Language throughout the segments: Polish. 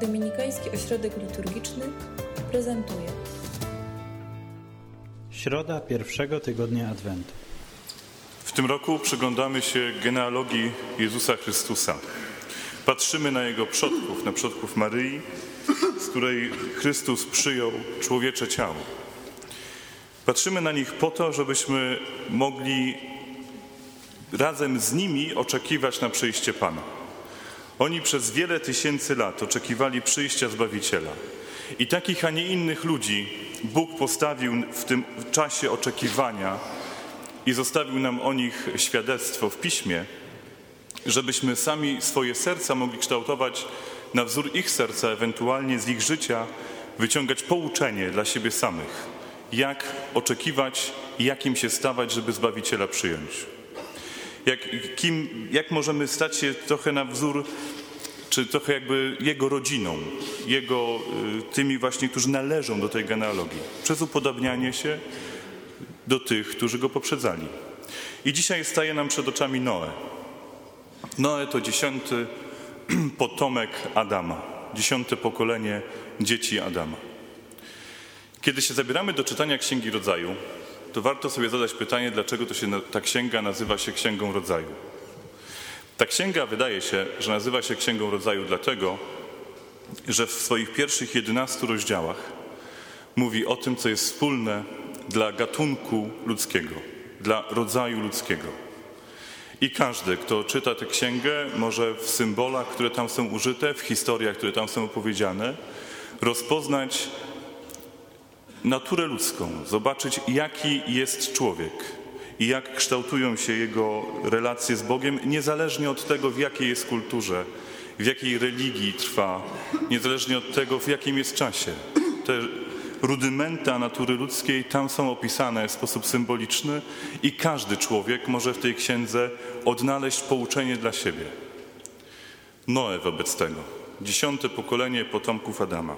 Dominikański Ośrodek Liturgiczny prezentuje Środa pierwszego tygodnia Adwentu. W tym roku przyglądamy się genealogii Jezusa Chrystusa. Patrzymy na Jego przodków, na przodków Maryi, z której Chrystus przyjął człowiecze ciało. Patrzymy na nich po to, żebyśmy mogli razem z nimi oczekiwać na przyjście Pana. Oni przez wiele tysięcy lat oczekiwali przyjścia Zbawiciela. I takich, a nie innych ludzi Bóg postawił w tym czasie oczekiwania i zostawił nam o nich świadectwo w piśmie, żebyśmy sami swoje serca mogli kształtować na wzór ich serca, ewentualnie z ich życia wyciągać pouczenie dla siebie samych, jak oczekiwać, jakim się stawać, żeby Zbawiciela przyjąć. Jak, kim, jak możemy stać się trochę na wzór, czy trochę jakby Jego rodziną, Jego, y, tymi właśnie, którzy należą do tej genealogii, przez upodobnianie się do tych, którzy Go poprzedzali. I dzisiaj staje nam przed oczami Noe. Noe to dziesiąty potomek Adama, dziesiąte pokolenie dzieci Adama. Kiedy się zabieramy do czytania Księgi Rodzaju, to warto sobie zadać pytanie, dlaczego to się, ta księga nazywa się Księgą Rodzaju. Ta księga wydaje się, że nazywa się Księgą Rodzaju dlatego, że w swoich pierwszych 11 rozdziałach mówi o tym, co jest wspólne dla gatunku ludzkiego, dla rodzaju ludzkiego. I każdy, kto czyta tę księgę, może w symbolach, które tam są użyte, w historiach, które tam są opowiedziane, rozpoznać naturę ludzką, zobaczyć, jaki jest człowiek i jak kształtują się jego relacje z Bogiem, niezależnie od tego, w jakiej jest kulturze, w jakiej religii trwa, niezależnie od tego, w jakim jest czasie. Te rudymenta natury ludzkiej tam są opisane w sposób symboliczny i każdy człowiek może w tej księdze odnaleźć pouczenie dla siebie. Noe wobec tego, dziesiąte pokolenie potomków Adama.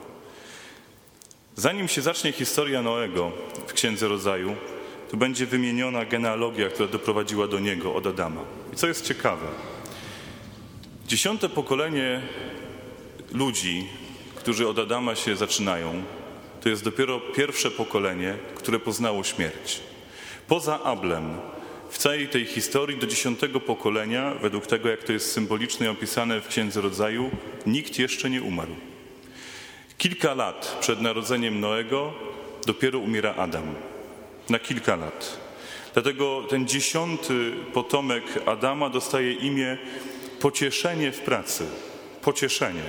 Zanim się zacznie historia Noego w Księdze Rodzaju, to będzie wymieniona genealogia, która doprowadziła do niego od Adama. I co jest ciekawe, dziesiąte pokolenie ludzi, którzy od Adama się zaczynają, to jest dopiero pierwsze pokolenie, które poznało śmierć. Poza Ablem, w całej tej historii do dziesiątego pokolenia, według tego jak to jest symbolicznie opisane w Księdze Rodzaju, nikt jeszcze nie umarł. Kilka lat przed narodzeniem Noego dopiero umiera Adam. Na kilka lat. Dlatego ten dziesiąty potomek Adama dostaje imię pocieszenie w pracy. Pocieszenie.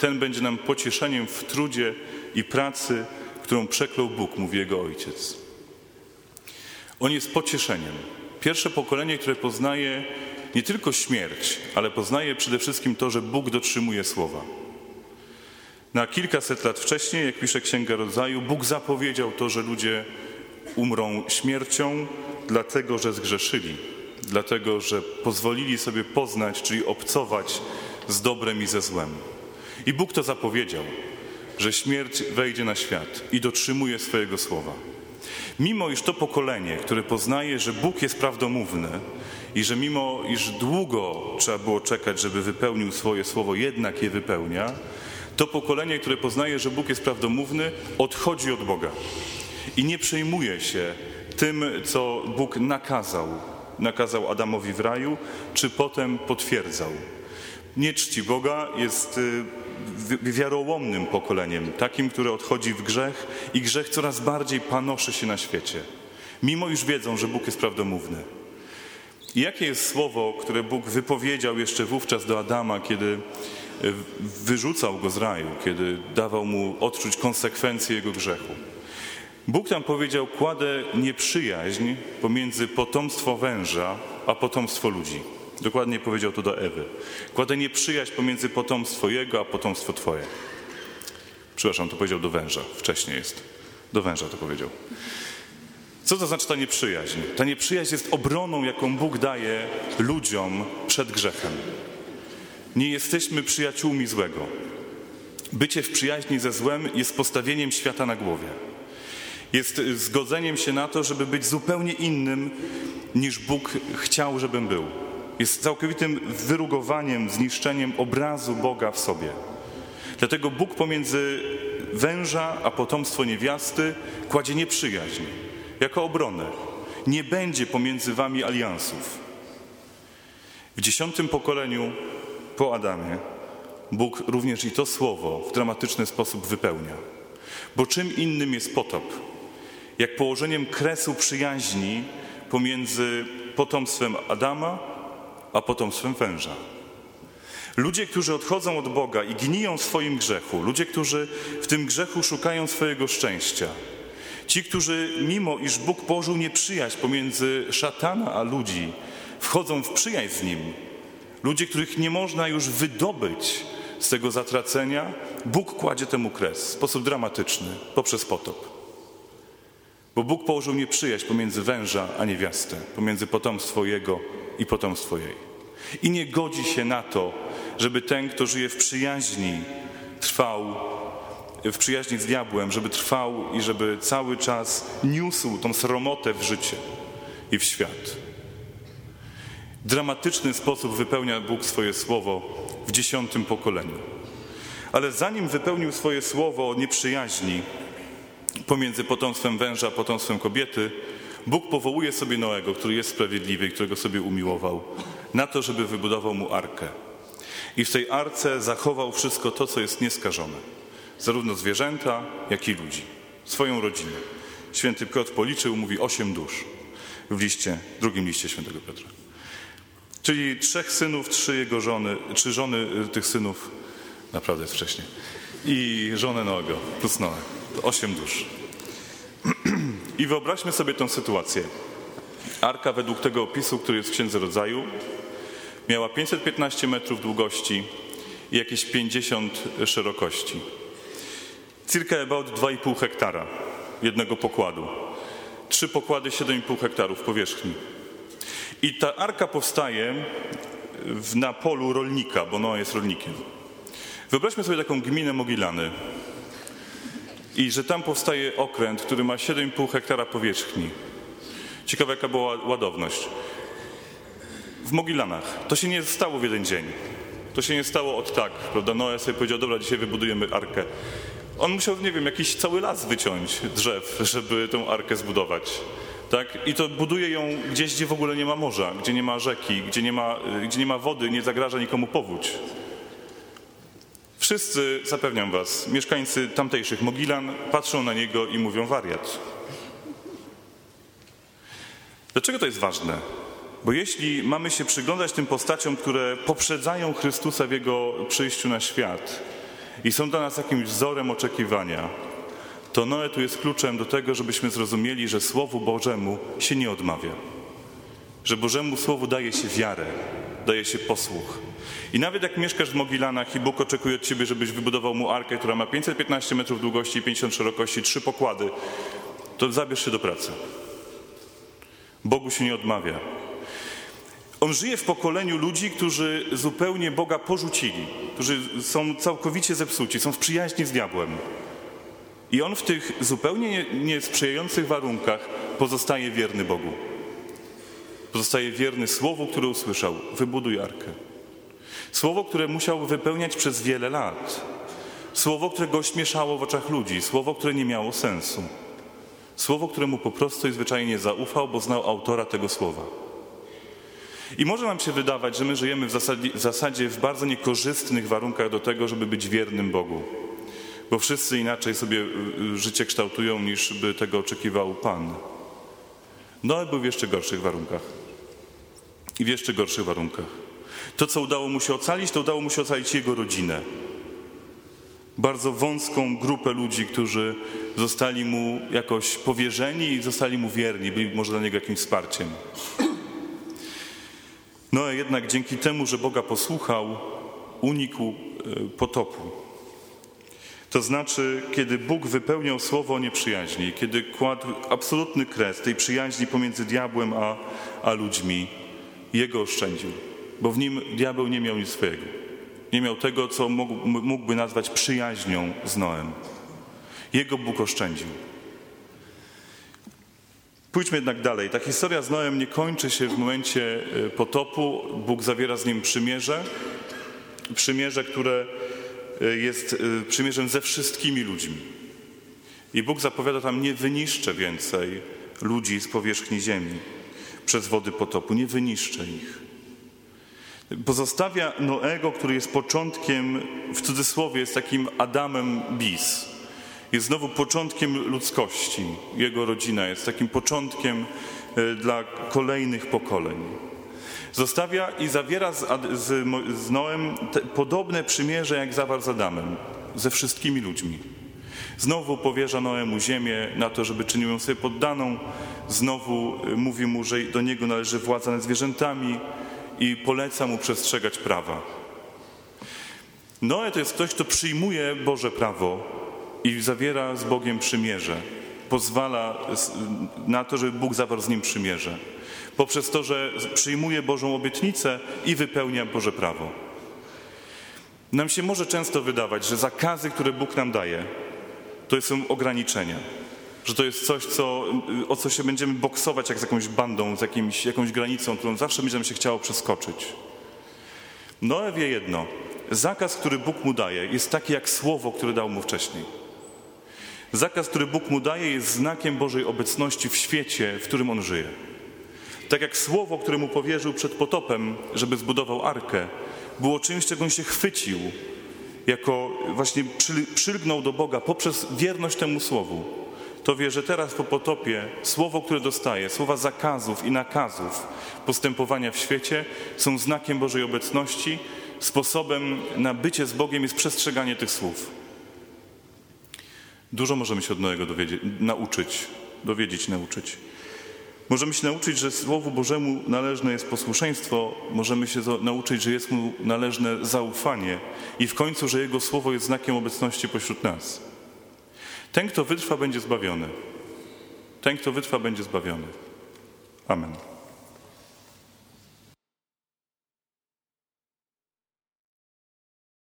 Ten będzie nam pocieszeniem w trudzie i pracy, którą przeklął Bóg, mówi jego ojciec. On jest pocieszeniem. Pierwsze pokolenie, które poznaje nie tylko śmierć, ale poznaje przede wszystkim to, że Bóg dotrzymuje słowa. Na kilkaset lat wcześniej, jak pisze Księga Rodzaju, Bóg zapowiedział to, że ludzie umrą śmiercią, dlatego że zgrzeszyli, dlatego że pozwolili sobie poznać, czyli obcować z dobrem i ze złem. I Bóg to zapowiedział, że śmierć wejdzie na świat i dotrzymuje swojego słowa. Mimo iż to pokolenie, które poznaje, że Bóg jest prawdomówny i że mimo iż długo trzeba było czekać, żeby wypełnił swoje słowo, jednak je wypełnia, to pokolenie, które poznaje, że Bóg jest prawdomówny, odchodzi od Boga i nie przejmuje się tym, co Bóg nakazał. Nakazał Adamowi w raju, czy potem potwierdzał. Nie czci Boga, jest wiarołomnym pokoleniem, takim, które odchodzi w grzech i grzech coraz bardziej panoszy się na świecie, mimo już wiedzą, że Bóg jest prawdomówny. I jakie jest słowo, które Bóg wypowiedział jeszcze wówczas do Adama, kiedy wyrzucał go z raju, kiedy dawał mu odczuć konsekwencje jego grzechu? Bóg tam powiedział: Kładę nieprzyjaźń pomiędzy potomstwo węża a potomstwo ludzi. Dokładnie powiedział to do Ewy. Kładę nieprzyjaźń pomiędzy potomstwo jego, a potomstwo twoje. Przepraszam, to powiedział do węża. Wcześniej jest. Do węża to powiedział. Co to znaczy ta nieprzyjaźń? Ta nieprzyjaźń jest obroną, jaką Bóg daje ludziom przed grzechem. Nie jesteśmy przyjaciółmi złego. Bycie w przyjaźni ze złem jest postawieniem świata na głowie. Jest zgodzeniem się na to, żeby być zupełnie innym niż Bóg chciał, żebym był. Jest całkowitym wyrugowaniem, zniszczeniem obrazu Boga w sobie. Dlatego Bóg pomiędzy węża a potomstwo niewiasty kładzie nieprzyjaźń jako obronę. Nie będzie pomiędzy wami aliansów. W dziesiątym pokoleniu po Adamie Bóg również i to słowo w dramatyczny sposób wypełnia. Bo czym innym jest potop, jak położeniem kresu przyjaźni pomiędzy potomstwem Adama a potomstwem węża. Ludzie, którzy odchodzą od Boga i gniją w swoim grzechu, ludzie, którzy w tym grzechu szukają swojego szczęścia, ci, którzy mimo iż Bóg położył nieprzyjaźń pomiędzy szatana a ludzi, wchodzą w przyjaźń z Nim, ludzie, których nie można już wydobyć z tego zatracenia, Bóg kładzie temu kres w sposób dramatyczny poprzez potop. Bo Bóg położył nieprzyjaźń pomiędzy węża a niewiastę, pomiędzy potomstwo Jego i potomstwo jej. I nie godzi się na to, żeby ten, kto żyje w przyjaźni, trwał w przyjaźni z diabłem, żeby trwał i żeby cały czas niósł tą sromotę w życie i w świat. Dramatyczny sposób wypełnia Bóg swoje słowo w dziesiątym pokoleniu. Ale zanim wypełnił swoje słowo o nieprzyjaźni pomiędzy potomstwem węża a potomstwem kobiety, Bóg powołuje sobie Noego, który jest sprawiedliwy i którego sobie umiłował, na to, żeby wybudował mu arkę. I w tej arce zachował wszystko to, co jest nieskażone. Zarówno zwierzęta, jak i ludzi. Swoją rodzinę. Święty Piotr policzył, mówi osiem dusz w liście, drugim liście świętego Piotra. Czyli trzech synów, trzy jego żony, trzy żony y, tych synów, naprawdę jest wcześniej, i żonę Noego, plus Noe. To osiem dusz. I wyobraźmy sobie tę sytuację. Arka według tego opisu, który jest w Księdze Rodzaju, miała 515 metrów długości i jakieś 50 szerokości. Circa about 2,5 hektara jednego pokładu. Trzy pokłady 7,5 hektarów powierzchni. I ta arka powstaje na polu rolnika, bo Noa jest rolnikiem. Wyobraźmy sobie taką gminę Mogilany i że tam powstaje okręt, który ma 7,5 hektara powierzchni. Ciekawe, jaka była ładowność. W Mogilanach. To się nie stało w jeden dzień. To się nie stało od tak, prawda? Noe sobie powiedział, dobra, dzisiaj wybudujemy arkę. On musiał, nie wiem, jakiś cały las wyciąć drzew, żeby tę arkę zbudować. Tak? I to buduje ją gdzieś, gdzie w ogóle nie ma morza, gdzie nie ma rzeki, gdzie nie ma, gdzie nie ma wody, nie zagraża nikomu powódź. Wszyscy, zapewniam was, mieszkańcy tamtejszych Mogilan patrzą na niego i mówią wariat. Dlaczego to jest ważne? Bo jeśli mamy się przyglądać tym postaciom, które poprzedzają Chrystusa w Jego przyjściu na świat i są dla nas jakimś wzorem oczekiwania, to Noe tu jest kluczem do tego, żebyśmy zrozumieli, że Słowu Bożemu się nie odmawia. Że Bożemu Słowu daje się wiarę, daje się posłuch. I nawet jak mieszkasz w Mogilanach i Bóg oczekuje od ciebie, żebyś wybudował mu arkę, która ma 515 metrów długości i 50 szerokości, trzy pokłady, to zabierz się do pracy. Bogu się nie odmawia. On żyje w pokoleniu ludzi, którzy zupełnie Boga porzucili, którzy są całkowicie zepsuci, są w przyjaźni z diabłem. I on w tych zupełnie niesprzyjających warunkach pozostaje wierny Bogu. Pozostaje wierny słowu, które usłyszał: wybuduj arkę. Słowo, które musiał wypełniać przez wiele lat. Słowo, które go śmieszało w oczach ludzi. Słowo, które nie miało sensu. Słowo, któremu po prostu i zwyczajnie zaufał, bo znał autora tego słowa. I może nam się wydawać, że my żyjemy w zasadzie, w bardzo niekorzystnych warunkach do tego, żeby być wiernym Bogu. Bo wszyscy inaczej sobie y, y, życie kształtują, niż by tego oczekiwał Pan. Noe był w jeszcze gorszych warunkach. I w jeszcze gorszych warunkach. To, co udało mu się ocalić, to udało mu się ocalić jego rodzinę. Bardzo wąską grupę ludzi, którzy zostali mu jakoś powierzeni i zostali mu wierni, byli może dla niego jakimś wsparciem. No jednak dzięki temu, że Boga posłuchał, unikł e, potopu. To znaczy, kiedy Bóg wypełniał słowo o nieprzyjaźni, kiedy kładł absolutny kres tej przyjaźni pomiędzy diabłem a, a ludźmi, jego oszczędził bo w nim diabeł nie miał nic swojego. Nie miał tego, co mógłby nazwać przyjaźnią z Noem. Jego Bóg oszczędził. Pójdźmy jednak dalej. Ta historia z Noem nie kończy się w momencie e, potopu. Bóg zawiera z nim przymierze. Przymierze, które jest y, przymierzem ze wszystkimi ludźmi. I Bóg zapowiada tam, nie wyniszczę więcej ludzi z powierzchni ziemi przez wody potopu, nie wyniszczę ich. Pozostawia Noego, który jest początkiem, w cudzysłowie jest takim Adamem bis. Jest znowu początkiem ludzkości. Jego rodzina jest takim początkiem e, dla kolejnych pokoleń. Zostawia i zawiera z, z, z Noem te, podobne przymierze, jak zawarł z Adamem, ze wszystkimi ludźmi. Znowu powierza Noemu ziemię na to, żeby czynił ją sobie poddaną. Znowu y, mówi mu, że do niego należy władza nad zwierzętami i poleca mu przestrzegać prawa. Noe to jest ktoś, kto przyjmuje Boże prawo i zawiera z Bogiem przymierze. Pozwala na to, żeby Bóg zawarł z nim przymierze. Poprzez to, że przyjmuje Bożą obietnicę i wypełnia Boże prawo. Nam się może często wydawać, że zakazy, które Bóg nam daje, to są ograniczenia. Że to jest coś, co, o co się będziemy boksować jak z jakąś bandą, z jakimś, jakąś granicą, którą zawsze będzie nam się chciało przeskoczyć. Noe wie jedno. Zakaz, który Bóg mu daje, jest taki jak słowo, które dał mu wcześniej. Zakaz, który Bóg mu daje, jest znakiem Bożej obecności w świecie, w którym on żyje. Tak jak słowo, które mu powierzył przed potopem, żeby zbudował arkę, było czymś, czego on się chwycił, jako właśnie przyl- przylgnął do Boga poprzez wierność temu słowu. To wie, że teraz po potopie słowo, które dostaje, słowa zakazów i nakazów postępowania w świecie są znakiem Bożej obecności. Sposobem na bycie z Bogiem jest przestrzeganie tych słów. Dużo możemy się od Noego dowiedzieć, nauczyć, dowiedzieć, nauczyć. Możemy się nauczyć, że Słowu Bożemu należne jest posłuszeństwo, możemy się nauczyć, że jest Mu należne zaufanie i w końcu, że Jego Słowo jest znakiem obecności pośród nas. Ten, kto wytrwa, będzie zbawiony. Ten, kto wytrwa, będzie zbawiony. Amen.